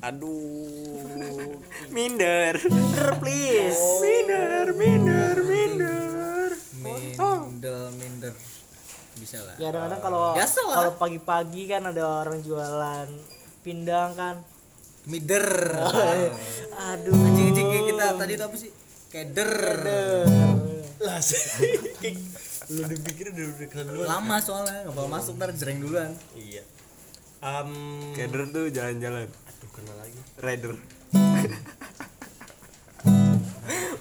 [SPEAKER 1] Aduh.
[SPEAKER 4] Minder.
[SPEAKER 2] minder please.
[SPEAKER 4] Minder, minder, minder.
[SPEAKER 3] middle minder bisa lah.
[SPEAKER 2] Ya kadang-kadang kalau kalau pagi-pagi kan ada orang jualan pindang kan.
[SPEAKER 3] Mider
[SPEAKER 2] aduh.
[SPEAKER 3] Anjing anjing kita tadi itu apa sih? Keder.
[SPEAKER 1] Lah sih lu dipikir udah duluan
[SPEAKER 3] lama soalnya nggak bakal masuk ntar jereng duluan.
[SPEAKER 1] Iya. Um,
[SPEAKER 4] Keder tuh jalan-jalan.
[SPEAKER 1] aduh kenal lagi.
[SPEAKER 4] Rider.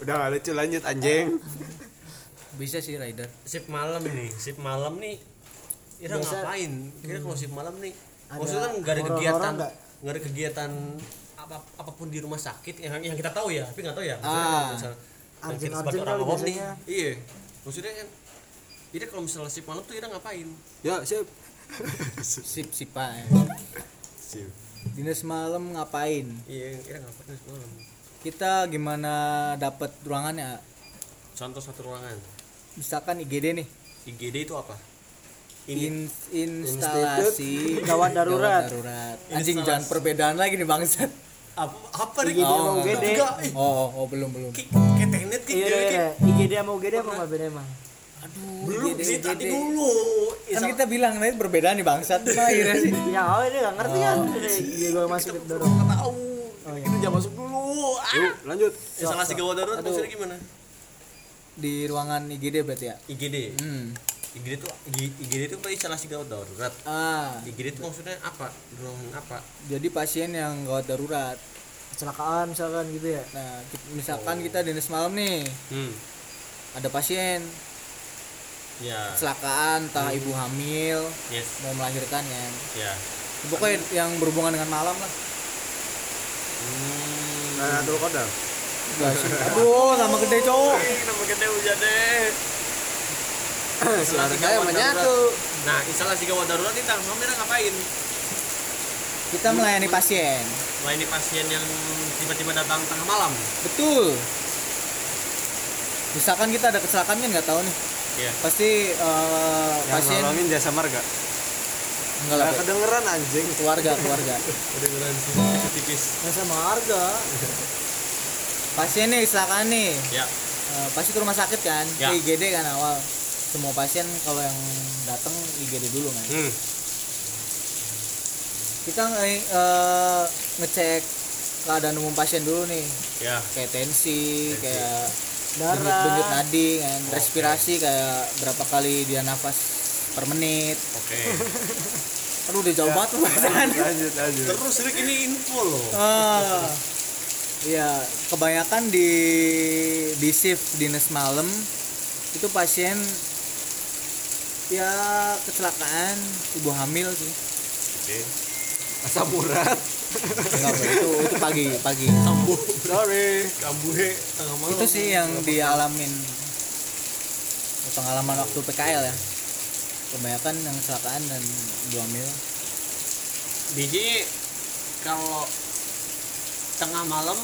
[SPEAKER 4] Udah gak lucu lanjut anjing.
[SPEAKER 3] bisa sih rider
[SPEAKER 1] sip malam nih sip malam nih. Ira
[SPEAKER 2] Biasa-
[SPEAKER 1] ngapain? Kira kalau sip malam nih.
[SPEAKER 2] Ada
[SPEAKER 1] maksudnya kan nggak ada kegiatan
[SPEAKER 2] nggak?
[SPEAKER 1] ada kegiatan apa apa pun di rumah sakit yang yang kita tahu ya tapi nggak tahu ya.
[SPEAKER 3] Ah.
[SPEAKER 1] Maksudnya kalau misal- yang kita sebagai orang awam nih. iya. Maksudnya kan Ira kalau misalnya sip malam tuh Ira ngapain?
[SPEAKER 4] Ya, siap.
[SPEAKER 3] sip sipa ya.
[SPEAKER 1] sip.
[SPEAKER 3] Dinas malam ngapain?
[SPEAKER 1] Iya Ira ngapain sip malam?
[SPEAKER 3] Kita gimana dapat ruangannya
[SPEAKER 1] contoh satu ruangan.
[SPEAKER 3] Misalkan IGD nih.
[SPEAKER 1] IGD itu apa?
[SPEAKER 3] In, instalasi
[SPEAKER 2] Gawat darurat.
[SPEAKER 3] darurat. anjing jangan perbedaan lagi nih bangsat.
[SPEAKER 1] Apa apa nih?
[SPEAKER 2] IGD sama
[SPEAKER 3] Oh,
[SPEAKER 2] UGD
[SPEAKER 3] oh oh, oh belum belum.
[SPEAKER 1] Kayak teknik kayak
[SPEAKER 2] iya
[SPEAKER 1] kayak-
[SPEAKER 2] iya IGD sama UGD apa nggak beda emang
[SPEAKER 3] aduh
[SPEAKER 1] belum sih tadi dulu.
[SPEAKER 3] Kan
[SPEAKER 1] Isal-
[SPEAKER 3] kita bilang nah, perbedaan nih bangsat. Nah, akhirnya sih.
[SPEAKER 2] ya oh ini nggak ngerti kan. Iya gue masuk dorong
[SPEAKER 1] nggak tahu.
[SPEAKER 2] Oh, iya.
[SPEAKER 1] itu jangan masuk dulu. Ah.
[SPEAKER 4] Yuk, lanjut.
[SPEAKER 1] instalasi gawat darurat maksudnya gimana?
[SPEAKER 3] Di ruangan IGD berarti ya?
[SPEAKER 1] IGD
[SPEAKER 3] hmm.
[SPEAKER 1] IGD itu IGD itu apa instalasi gawat darurat
[SPEAKER 3] ah.
[SPEAKER 1] IGD itu maksudnya apa? Ruangan apa?
[SPEAKER 3] Jadi pasien yang gawat darurat.
[SPEAKER 2] Kecelakaan misalkan gitu ya?
[SPEAKER 3] Nah misalkan kita dinas malam nih.
[SPEAKER 1] Hmm.
[SPEAKER 3] Ada pasien
[SPEAKER 1] ya.
[SPEAKER 3] Kecelakaan entah ibu hamil
[SPEAKER 1] yes.
[SPEAKER 3] mau melahirkan kan
[SPEAKER 1] ya.
[SPEAKER 3] Pokoknya yang berhubungan dengan malam lah.
[SPEAKER 1] Hmm.
[SPEAKER 4] Nah, tuh kodam.
[SPEAKER 3] aduh sama gede cowok.
[SPEAKER 1] Nama gede udah deh.
[SPEAKER 4] Suara saya
[SPEAKER 1] gawat
[SPEAKER 4] menyatu.
[SPEAKER 1] Nah, instalasi gawat darurat itu tanggung kamera ngapain?
[SPEAKER 3] kita melayani pasien.
[SPEAKER 1] Melayani pasien yang tiba-tiba datang tengah malam.
[SPEAKER 3] betul. Misalkan kita ada kecelakaan kan nggak tahu nih
[SPEAKER 1] Iya.
[SPEAKER 3] pasti eh,
[SPEAKER 4] Yang
[SPEAKER 3] pasien
[SPEAKER 4] nolongin jasa marga.
[SPEAKER 3] enggak lah
[SPEAKER 4] kedengeran anjing.
[SPEAKER 3] keluarga keluarga
[SPEAKER 1] Udah beneran sih tipis.
[SPEAKER 2] nggak sama harga
[SPEAKER 3] pasien nih kecelakaan nih
[SPEAKER 1] Ya.
[SPEAKER 3] Eh, pasti ke rumah sakit kan
[SPEAKER 1] Ya.
[SPEAKER 3] ke IGD kan awal semua pasien kalau yang datang IGD dulu kan
[SPEAKER 1] Hmm.
[SPEAKER 3] kita eh, ngecek keadaan umum pasien dulu nih
[SPEAKER 1] Ya.
[SPEAKER 3] kayak tensi, kayak
[SPEAKER 2] Darah.
[SPEAKER 3] denyut, denyut nadi kan respirasi kayak berapa kali dia nafas per menit
[SPEAKER 1] Oke.
[SPEAKER 3] aduh udah jauh banget pembahasan
[SPEAKER 4] Lanjut, lanjut.
[SPEAKER 1] Terus Rick ini info loh.
[SPEAKER 3] ah iya kebanyakan di di shift dinas malam itu pasien ya kecelakaan ibu hamil sih
[SPEAKER 1] Oke.
[SPEAKER 4] Asam urat.
[SPEAKER 3] Enggak, itu itu pagi pagi
[SPEAKER 1] Kambuh.
[SPEAKER 4] Sorry.
[SPEAKER 1] Kambuhe tengah malam.
[SPEAKER 3] itu sih yang dialamin pengalaman waktu PKL ya kebanyakan yang kecelakaan dan ibu hamil
[SPEAKER 1] Biji kalau tengah malam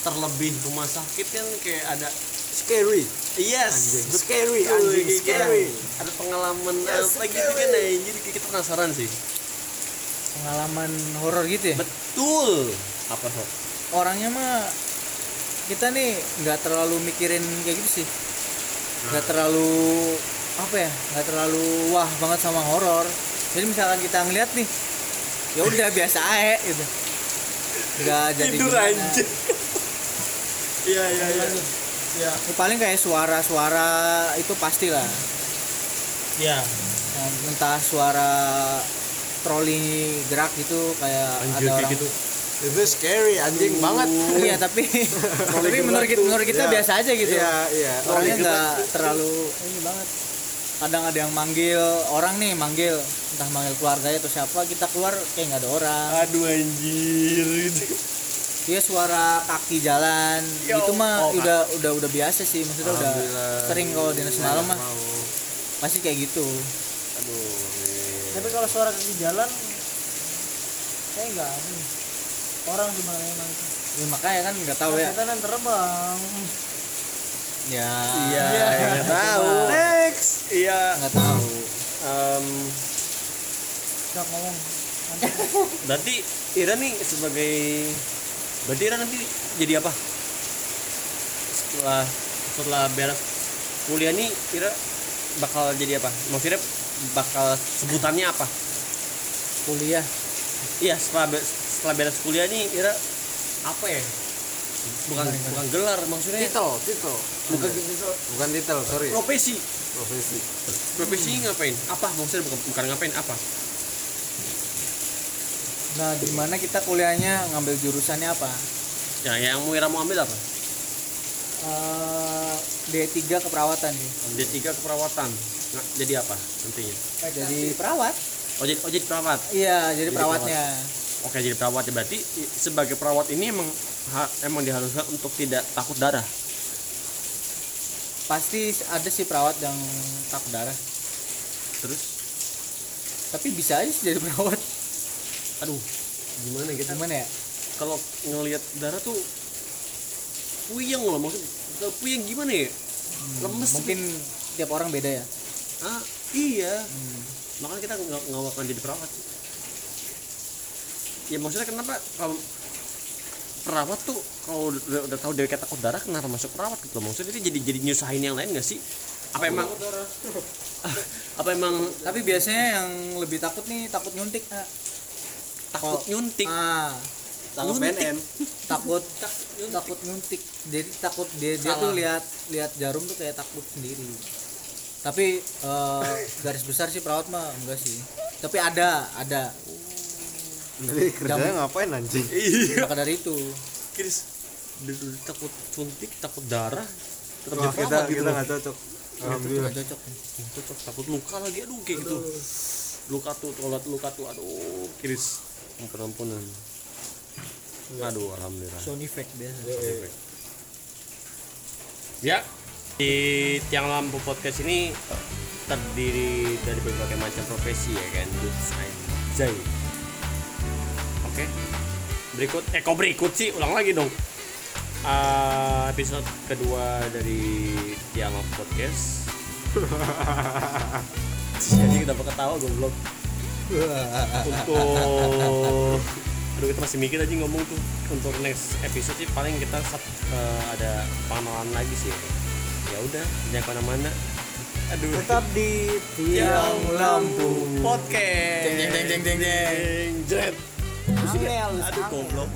[SPEAKER 1] terlebih rumah sakit kan kayak ada
[SPEAKER 4] Scary.
[SPEAKER 1] yes
[SPEAKER 4] Anjing. Scary, anjing,
[SPEAKER 1] gitu.
[SPEAKER 4] scary.
[SPEAKER 1] ada pengalaman
[SPEAKER 4] Yes,
[SPEAKER 1] apa gitu kan ya jadi kita penasaran sih
[SPEAKER 3] pengalaman horor gitu ya?
[SPEAKER 1] Betul. Apa sob
[SPEAKER 3] orangnya mah kita nih nggak terlalu mikirin kayak gitu sih. Nggak terlalu apa ya nggak terlalu wah banget sama horor. Jadi misalkan kita ngeliat nih ya udah biasa aja gitu. Nggak jadi
[SPEAKER 1] tidur
[SPEAKER 3] gimana.
[SPEAKER 1] anjing. Iya iya iya.
[SPEAKER 3] Ya paling kayak suara-suara itu pastilah.
[SPEAKER 1] Ya
[SPEAKER 3] Nah, entah suara troli gerak gitu kayak
[SPEAKER 1] anjir
[SPEAKER 3] ada orang
[SPEAKER 1] gitu.
[SPEAKER 4] Itu scary anjing banget.
[SPEAKER 3] iya tapi tapi menurut kita, menurut kita
[SPEAKER 4] Iya.
[SPEAKER 3] biasa aja gitu.
[SPEAKER 4] Iya, iya.
[SPEAKER 3] orangnya nggak terlalu ini banget. Kadang ada yang manggil orang nih manggil. Entah manggil keluarganya atau siapa kita keluar kayak nggak ada orang.
[SPEAKER 1] Aduh anjir. Gitu
[SPEAKER 3] dia suara kaki jalan.
[SPEAKER 1] Ya
[SPEAKER 3] itu mah
[SPEAKER 1] Allah.
[SPEAKER 3] udah udah udah biasa sih. Maksudnya udah sering kalau dinas malam mah.
[SPEAKER 4] Mau.
[SPEAKER 3] pasti kayak gitu.
[SPEAKER 1] Aduh
[SPEAKER 2] tapi kalau suara kaki jalan saya enggak ini orang gimana emang? Itu
[SPEAKER 3] ya, makanya kan nggak tahu ya.
[SPEAKER 2] Setan yang terbang.
[SPEAKER 3] Ya
[SPEAKER 1] iya
[SPEAKER 2] Iya.
[SPEAKER 1] nggak tahu. Next. Iya.
[SPEAKER 3] Nggak tahu.
[SPEAKER 1] Em,
[SPEAKER 2] nggak ngomong.
[SPEAKER 1] berarti Ira nih sebagai berarti Ira nanti jadi apa? Setelah setelah beres kuliah nih Ira bakal jadi apa? Maksudnya bakal sebutannya apa?
[SPEAKER 3] Kuliah.
[SPEAKER 1] Iya setelah be- setelah beres kuliah nih Ira apa ya? Bukan bukan gelar maksudnya
[SPEAKER 4] Titel, titel.
[SPEAKER 1] bukan titel.
[SPEAKER 4] Bukan titel, sorry.
[SPEAKER 1] profesi.
[SPEAKER 4] Profesi.
[SPEAKER 1] profesi ngapain? Apa? Maksudnya bukan bukan ngapain apa?
[SPEAKER 3] Nah gimana kita kuliahnya? Ngambil jurusannya apa?
[SPEAKER 1] Ya yang mau Ira mau ambil apa?
[SPEAKER 3] Eh, D3 keperawatan sih
[SPEAKER 1] D3 keperawatan jadi apa nantinya
[SPEAKER 3] jadi perawat.
[SPEAKER 1] Oh jadi oh jadi perawat?
[SPEAKER 3] Iya jadi
[SPEAKER 1] Jadi
[SPEAKER 3] perawatnya.
[SPEAKER 1] Oke jadi perawat ya. Berarti sebagai perawat ini emang emang diharuskan untuk tidak takut darah.
[SPEAKER 3] pasti ada sih perawat yang takut darah.
[SPEAKER 1] Terus,
[SPEAKER 3] tapi bisa aja sih jadi perawat.
[SPEAKER 1] Aduh, gimana kita
[SPEAKER 3] gimana ya?
[SPEAKER 1] Kalau ngelihat darah tuh puyeng loh maksud kalau puyeng gimana ya? Lemes
[SPEAKER 3] mungkin tiap orang beda ya
[SPEAKER 1] Ah iya, makanya kita nggak nggak akan jadi perawat. Ya maksudnya kenapa kalau perawat tuh kalau udah, udah tahu kayak takut darah kenapa masuk perawat gitu loh? Maksudnya dia jadi jadi nyusahin yang lain gak sih? Apa emang apa emang
[SPEAKER 3] tapi biasanya yang lebih takut nih takut nyuntik ah.
[SPEAKER 1] takut
[SPEAKER 3] Kalau-
[SPEAKER 1] nyuntik?
[SPEAKER 3] Ah.
[SPEAKER 1] Nyuntik.
[SPEAKER 5] BNN.
[SPEAKER 3] takut takut nyuntik. Jadi takut dia dia tuh lihat lihat jarum tuh kayak takut sendiri tapi eh, garis besar sih perawat mah enggak sih. Tapi ada ada.
[SPEAKER 5] Jadi kerjanya ngapain anjing?
[SPEAKER 1] iya.
[SPEAKER 3] Maka dari itu.
[SPEAKER 1] Dulu takut suntik takut darah. Tetap jadi
[SPEAKER 5] kita
[SPEAKER 1] gitu
[SPEAKER 5] kita nggak cocok. Alhamdulillah.
[SPEAKER 3] nggak cocok.
[SPEAKER 1] Cocok takut luka lagi. Aduh kayak gitu. Luka tuh toilet luka tuh aduh Chris. Ampun ampunan aduh alhamdulillah.
[SPEAKER 3] Sound effect biasa.
[SPEAKER 1] Ya, di tiang lampu podcast ini terdiri dari berbagai macam profesi ya kan, Anjay. Oke, berikut, eh kok berikut sih, ulang lagi dong. Ah, episode kedua dari tiang lampu podcast. Jadi kenapa ketawa goblok? Untuk Aduh kita masih mikir aja ngomong tuh untuk next episode sih paling kita eh, ada pengenalan lagi sih ya udah jangan ke mana-mana aduh
[SPEAKER 2] tetap di
[SPEAKER 1] tiang lampu podcast
[SPEAKER 3] Jeng, jeng, jeng, jeng, jeng.
[SPEAKER 1] jet
[SPEAKER 2] Angel,
[SPEAKER 1] aduh
[SPEAKER 2] angel.
[SPEAKER 1] goblok